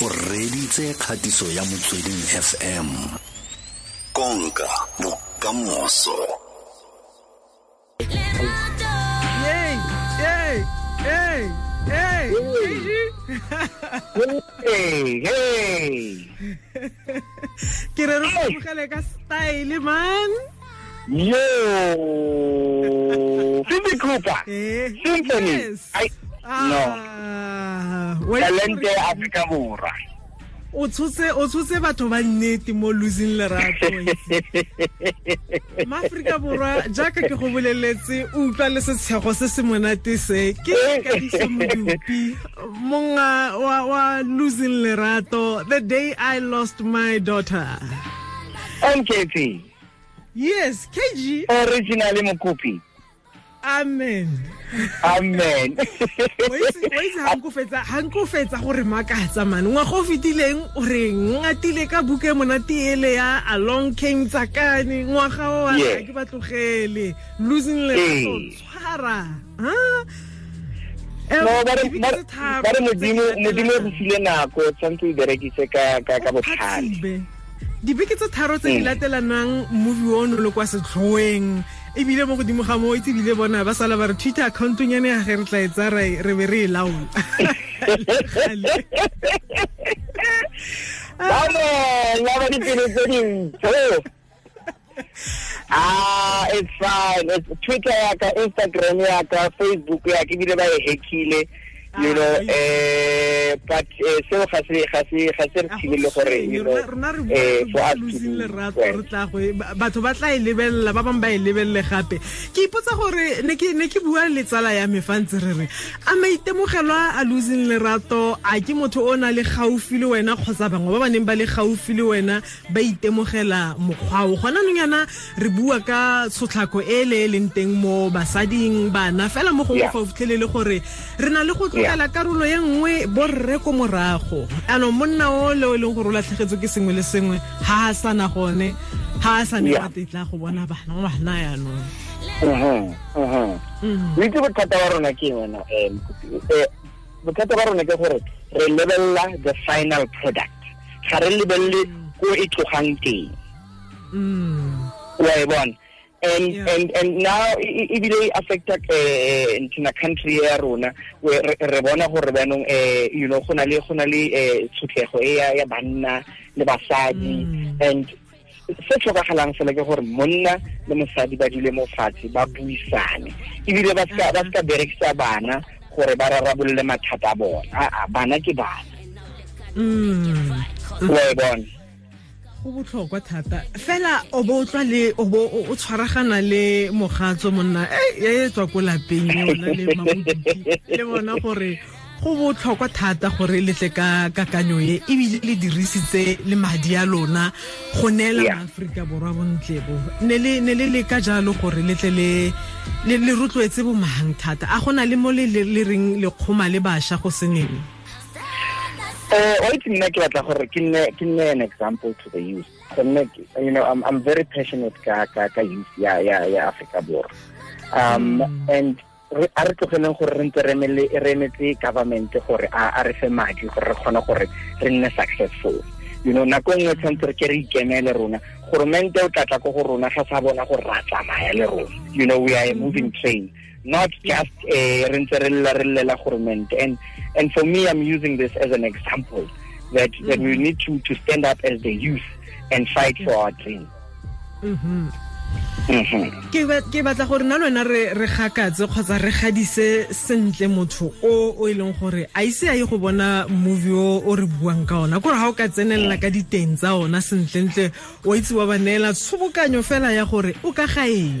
o reditse kgatiso ya motsweding fm konka bokamoso Yay! Yay! Hey! Hey! Hey, hey. Ke re re bogele ka style man. Yo. Cindy Cooper. Eh. Symphony. Yes. I, no. Ah, wa- Talente ya Afrika Borwa. o tshotse o tshotse batho ba nnete mo losing lerato maaforika borwa jaaka ke go boleletse o utlwa le setshego se se monate se ke kadiso modupi monga wa, wa losing lerato the day i lost my daughter MKT. yes kg Originally Mokopi amen. Amen. Ga nke fetsa gore makatsa mane ngwaga o fetileng o re ngatile ka buke monate ele ya along king tsakane. Ngwaga o waka ke batlogele losing lerato tshwara. Eh, Bare modimo re file nako tshwanetse o berekise ka botlhale. dibeke tse tharo tse di hmm. latelanang movie ono le kwa setlhoeng. Ebile mo godimo ga moo itse ebile bona ba sala ba re twitter accountong yane ya ge re tla e tsa re be re e ya. Ah, it's fine. It's Twitter ya Instagram ya Facebook ya ka, ebile ba e hackile. You Ah, know, eh, but eh, seo ga se ga se ga se re thibele gore you know, eh, for us to do well. re tla go ba- batho ba tla e lebelela ba bangwe ba e lebelele gape ke ipotsa gore ne ke ne ke bua le tsala ya me fa ntse re re a maitemogelwa a losing lerato a ke motho o na le gaufi le wena kgotsa bangwe ba ba neng ba le gaufi le wena ba itemogela mokgwa o gona nong yana re bua ka tshotlhako e le e leng teng mo basading bana fela mo gongwe Yeah. fa o fitlhelele gore re na le go tlogela karolo ye nngwe borre ko morago anong monna o le o e leng gore o latlhegetswe ke sengwe le sengwe ha a sana gone ha a sa ne Yeah. matetla go bona bana ngwana yanong Mhm, mhm. Mhm. o itse bothata ba rona ke wena eh, bothata ba rona ke gore re lebelela the final product ga re lebelele ko e tlogang teng Mm. wa e bona and Yeah. and and now ebile affecta eh ntina country ya rona re bona gore banong eh you know go na le go na le eh tshotlego e ya banna le basadi Mm. and se tlhokagalang fela ke gore monna le mosadi ba dule mo fatshe ba buisane ebile ba ska berekisa bana gore ba rarabolole mathata a bona aa bana ke bana Mm. wa e bona go botlhokwa thata. Fela o bo o tlwa le o bo o tshwaragana le mogatso monna. E e tswa ko lapeng e ona le mabudupi le bona gore go botlhokwa thata gore le tle ka kakanyo e ebile le dirisitse le madi a lona go neela maaforika borwa bontle bo. Ne le leka jalo gore le tle le rotloetse bomang thata. A gona le mo le reng le kgoma le bašwa go seneng Uh, wa itse nna ke batla gore ke nne an example to the youth. Gonne you know I'm, I'm very passionate ka ka ka youth ya ya ya Africa Borwa. Um Mm. and a re tlogeleng gore re ntse re emetse government gore a re fe madi gore re kgone gore re nne successful. You know nako nngwe tshwanetse re ke re ikemele rona. Goromente o tlatla ko go rona ga sa bona gore ra tsamaya le rona. You know we are a moving train not just a and and for me i'm using this as an example that that we need to to stand up as the youth and fight for our dream mhm Mhm. ke ba- ke batla gore na lwena re gakatse kgotsa re gadise sentle motho o o e leng gore a ise a ye go bona movie o o re buang ka ona kore ga o ka tsenelela ka diteng tsa ona sentlentle wa itse wa ba neela tshobokanyo fela ya gore o ka ga eng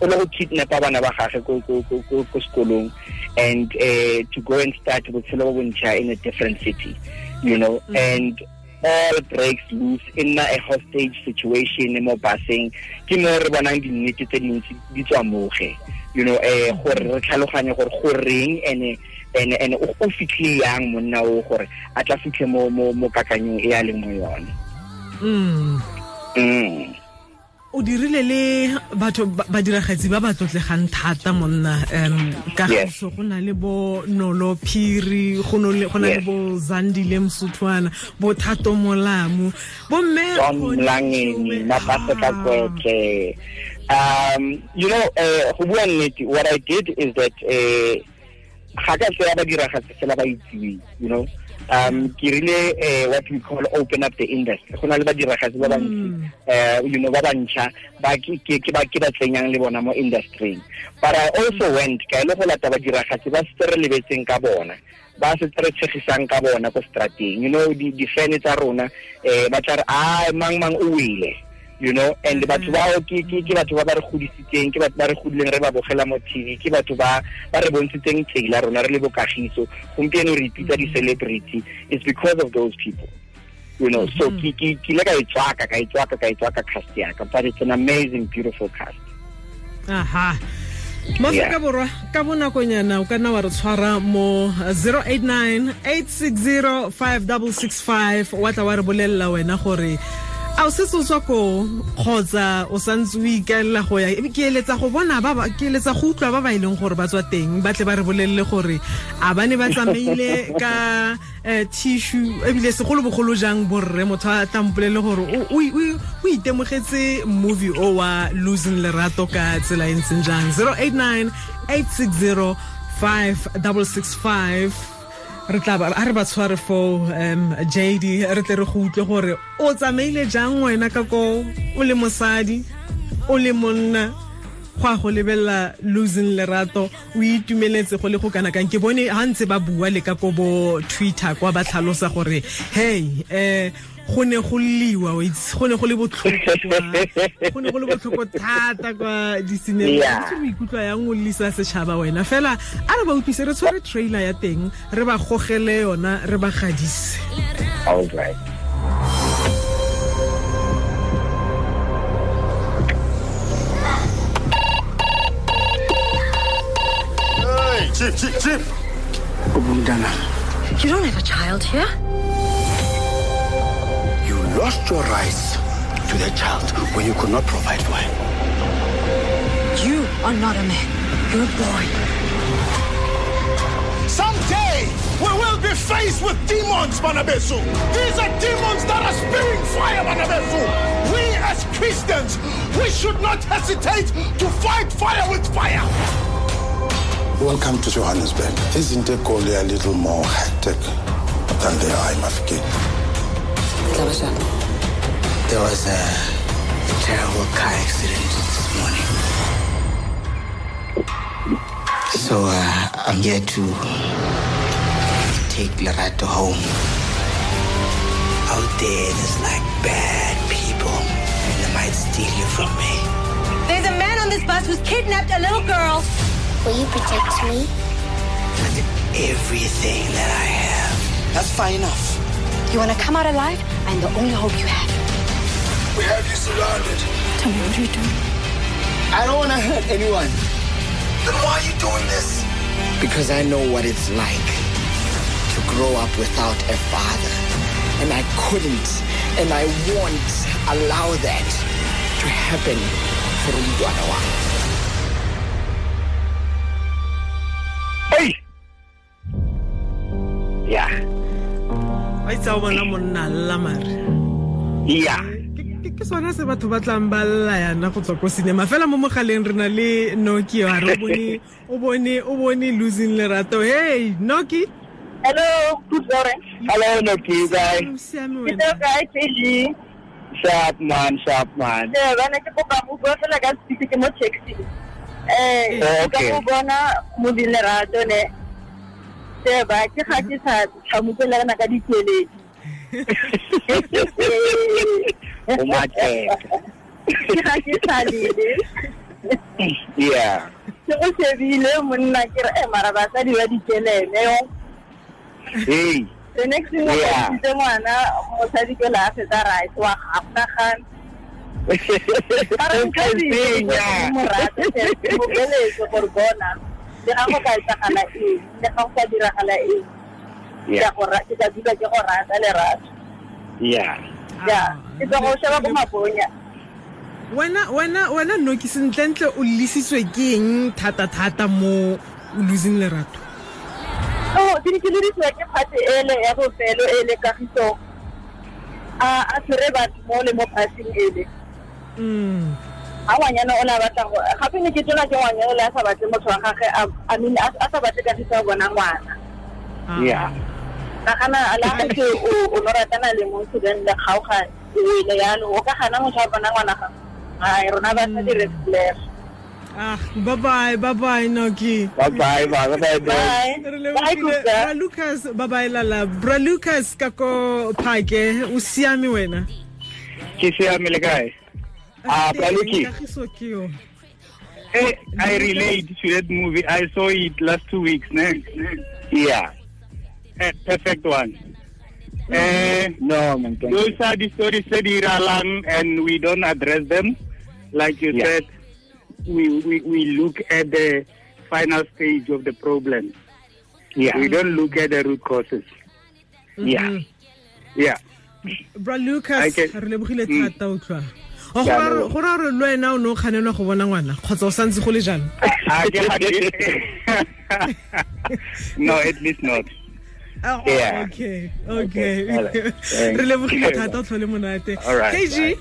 o le go kidnapa bana ba gage ko ko ko ko ko sekolong and uh, to go and start botshelo bo bontšha in a different city you know? And all breaks loose nna a hostage situation mo baseng ke mo re bonang dinnete tse dintsi di tswa moge you know? Eh gore re tlhaloganye gore go reng ene ene ene o fitlhe yang monna o gore a tla fitlhe mo mo mo kakanyong e a leng mo yone. Mm. mm. O dirile le batho ba- badiragatsi ba ba tlotlegang thata monna um ka Yes. gaso go na le bo nolo phiri go na le bo zandile msuthwana bo thato molamo bo mme John Connie Mlangeni, Showe. Napasa. Kakwete. Um, you know, uh, go bua nnete, what I did is that uh, ga ka tsaya badiragatsi fela ba itsiweng you know. Um, ke rile uh, what we call open up the industry. Go na le badiragatsi ba bantsi, Mm. uh, you know, ba bantšha ba ke ba tsenyang le bona mo industry. But I also went ka ile go lata badiragatsi ba se re lebetseng ka bona ba se re tshegisang ka bona ko strateng you know di di fene tsa rona eh ba tla re a mang mang o wile you know and batho bao ke batho ba ba re godisitseng ke batho ba re godileng re ba bogela mo TV ke batho ba ba re bontshitseng tsela rona re le bokagiso. Gompieno re ipitsa di-celebrity it's because of those people you know. So ke ke ile ka e tswaka ka e tswaka ka e tswaka cast yaka but it's an amazing beautiful cast. Aha. Yeah. Borwa ka bonakonyana o ka nna wa re tshwara mo 089-860-5665 wa tla wa re bolelela wena gore a o setse o tswa kgotsa o santse o ikaelela go ya? Ke eletsa go bona ke eletsa go utlwa ba ba gore ba tswa teng ba tle ba re bolelele gore a ba ne ba tsamaile ka um tissue ebile segolobogolo jang borre motho a gore o- itemogetse movie o wa losing lerato ka tsela e ntseng jang? 089 860 5665 re tla ba a re ba tshware fo um jd re tle re go utlwe gore o tsamaile jang wena ka ko o le mosadi o le monna go a go lebelela losing lerato o itumeletse go le go kana kang. Ke bone ga ntse ba bua le ka ko bo twitter kwa ba tlhalosa gore hey um go ne go liwa wa itse, go ne go le botlhoko go ne go le botlhoko thata kwa disinema Yeah. o ikutlwa yang o lisa setšhaba wena fela a re ba utlwise re tshware trailer ya teng re ba gogele yona re ba gadise all right Hey, Chief, Chief, Chief. You don't have a child here. You lost your rights to the child when you could not provide for him. You are not a man. You're a boy. Someday we will be faced with demons, Manabesu. These are demons that are spewing fire, Manabesu. We as Christians, we should not hesitate to fight fire with fire. Welcome to Johannesburg. Isn't Egoli a little more hectic than they are in Mafeking? There was a terrible car accident this morning. So uh, I'm here to take Lerato home. Out there, there's like bad people, and they might steal you from me. There's a man on this bus who's kidnapped a little girl. Will you protect me? With everything that I have. That's fine enough. You want to come out alive? I'm the only hope you have. We have you surrounded. Tell me, what you're you doing? I don't want to hurt anyone Then why are you doing this? because I know what it's like to grow up without a father. And I couldn't and I won't allow that to happen for umntwana wa itse o bona monna lla mare. Yeah Ke- ke ke sona se batho ba tlang ba lla yana go tswa ko cinema. Fela mo mogaleng re na le noki a re o bone o bone losing lerato. Hey noki Hello, good morning. hello noki guy o siame Ke wena teo kae sharp man sharp man. Eh, bana ke kopa mo bua fela ka speak ke mo taxi. Eh, ka okay. mo bona mo di lerato ne. seba ke ga ke sa tshamokela kana ka dikeledi ke ga ke sa yeah ke go shebile monna ke re emara basadi ba dikeleneo the next thing ite ngwana mosadi ke la a feta right wa gapnagane Para un cariño, un morato, un beleza por bona. Dia go ka tsa kana e le ka go dira kana e ya go ra ke ka dira ke go ya. Ya. Ah, ke go go sheba go maponya wena wena wena no ke sentle ntle o lisitswe ke eng thata thata mo o losing le rato o ke ke le ritswe ke phate ele ya go ele ka a ah, a tsere ba mo le mo passing ele. Mm ga ngwanyana o ne a batla go gape ne ke tona ke ngwanyana o le a sa batle motho wa gage a- I mean a a sa batle ka ya bona ngwana. Yeah. nagana la gake o no ratana le motho then le kgaoga o ile yalo o ka gana motho wa bona ngwana ga ai rona ba sa dire flair ah bye bye bye bye noki Bye bye, bye bye, bye. lucas bye bye lala bra lucas ka ko phake o siame wena Ke siame le kae? Ah, Bra Lucky. Kagiso ke yo. Hey, I relate to that movie. I saw it last two weeks. Ne? Yeah. Eh, perfect one. Eh, No, man. Thank you. those are the stories that iralang and we don't address them. Like you Yeah. said, we, we, we look at the final stage of the problem. Yeah. We don't look at the root causes. Yeah. Yeah. bra I lucas can- re lebogile Mm. thata o tlwa O, Ke a go ra- gore le wena o ne o kganelwa go bona ngwana kgotsa o santse go le jalo Ah, no, at least not. Ah, Yeah. okay okay. Re lebogile thata o tlhole monate kg.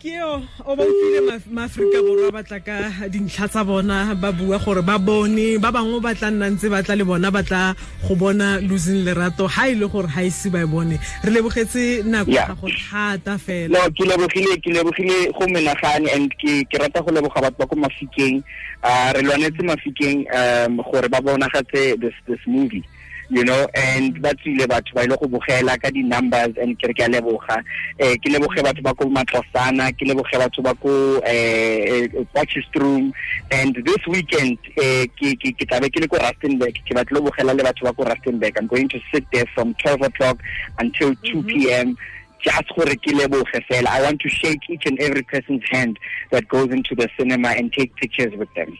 Ke yo o ba utlwile maaforika borwa ba tla ka dintlha tsa bona ba bua gore ba bone ba bangwe ba tla nna ntse ba tla le bona ba tla go bona losing lerato ha e le gore ha ise ba e bone. Re lebogetse nako Yeah. go thata fela. No ke lebogile ke lebogile go menagane and ke ke rata go leboga batho ba ko mafikeng. Uh, re lwanetse mafikeng um gore ba bonagatse this this movie you know and ba tswile batho ba ile go bogela ka di-numbers and ke re ke a leboga. Um ke leboge batho ba ko matlosana ke leboge batho ba ko um potchefstroom and this weekend um ke tlabe ke le ko rustenburg. Ke batle go bogela le batho ba ko rustenburg. I'm going to sit there from 12 o'clock until 2 p.m just gore ke leboge fela. I want to shake each and every person's hand that goes into the cinema and take pictures with them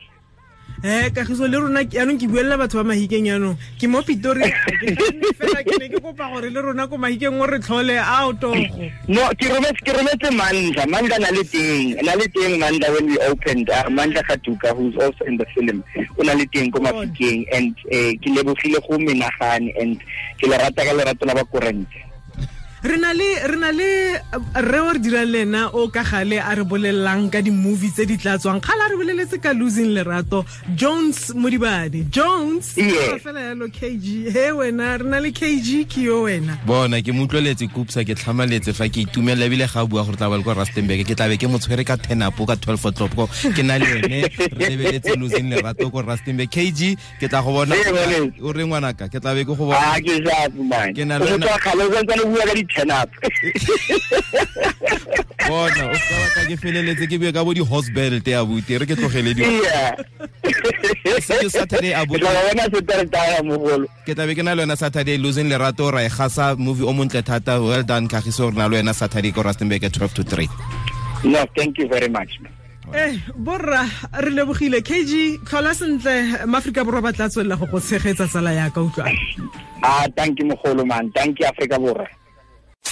eh kagiso le rona yaanong ke buelela batho ba mahikeng yaanong ke mo pitori Ke fela ke ne ke kopa gore le rona ko mahikeng o re tlhole ao togo no ke rometse mandla. Mandla na le teng. Na le teng mandla when we opened uh, mandla katuka who's also in the film o na le teng ko mafikeng. And uh, ke lebogile go menagane and ke le rata ka lerato la bakorente re na le re na le re o re dirang le ena o ka gale a re bolelelang ka di-movie tse di tla tswang. Kgale a re boleletse ka losing lerato jones modibane. Jones. Fela yalo kg he wena re na le kg ke yo wena. Bona ke mo utlweletse kupsa ke tlhamaletse fa ke itumelela ebile ga bua gore tla ba le kwa rustenburg. Ke tlabe ke motshwere ka ten up ka twelve o'clock. Ko ke na le ene re lebeletse losing lerato ko rustenburg. Kg ke tla go bona o re ngwanaka ke tlabe ke go bona. Man Ke na le motho wena- wa kgale o santsane o bua ka di-ten up. Bona o ska batla ke feleletse ke bue ka bo di-horse belt ya buti re ke tlogele di yeah. Se ke Saturday a ke bo- tla go bona seteretaya mogolo. Ke tlabe ke na le wena saturday losing lerato ra e gasa movie o montle thata. Well done kagiso re na le wena saturday ko rustenburg at 12 to 3 no thank you very much man. eh borra re lebogile. Kg tlhola sentle. Maaforika borwa ba tla tswelela go go tshegetsa tsala yaka utlwane ah thank you mogolo man. Thank you africa borra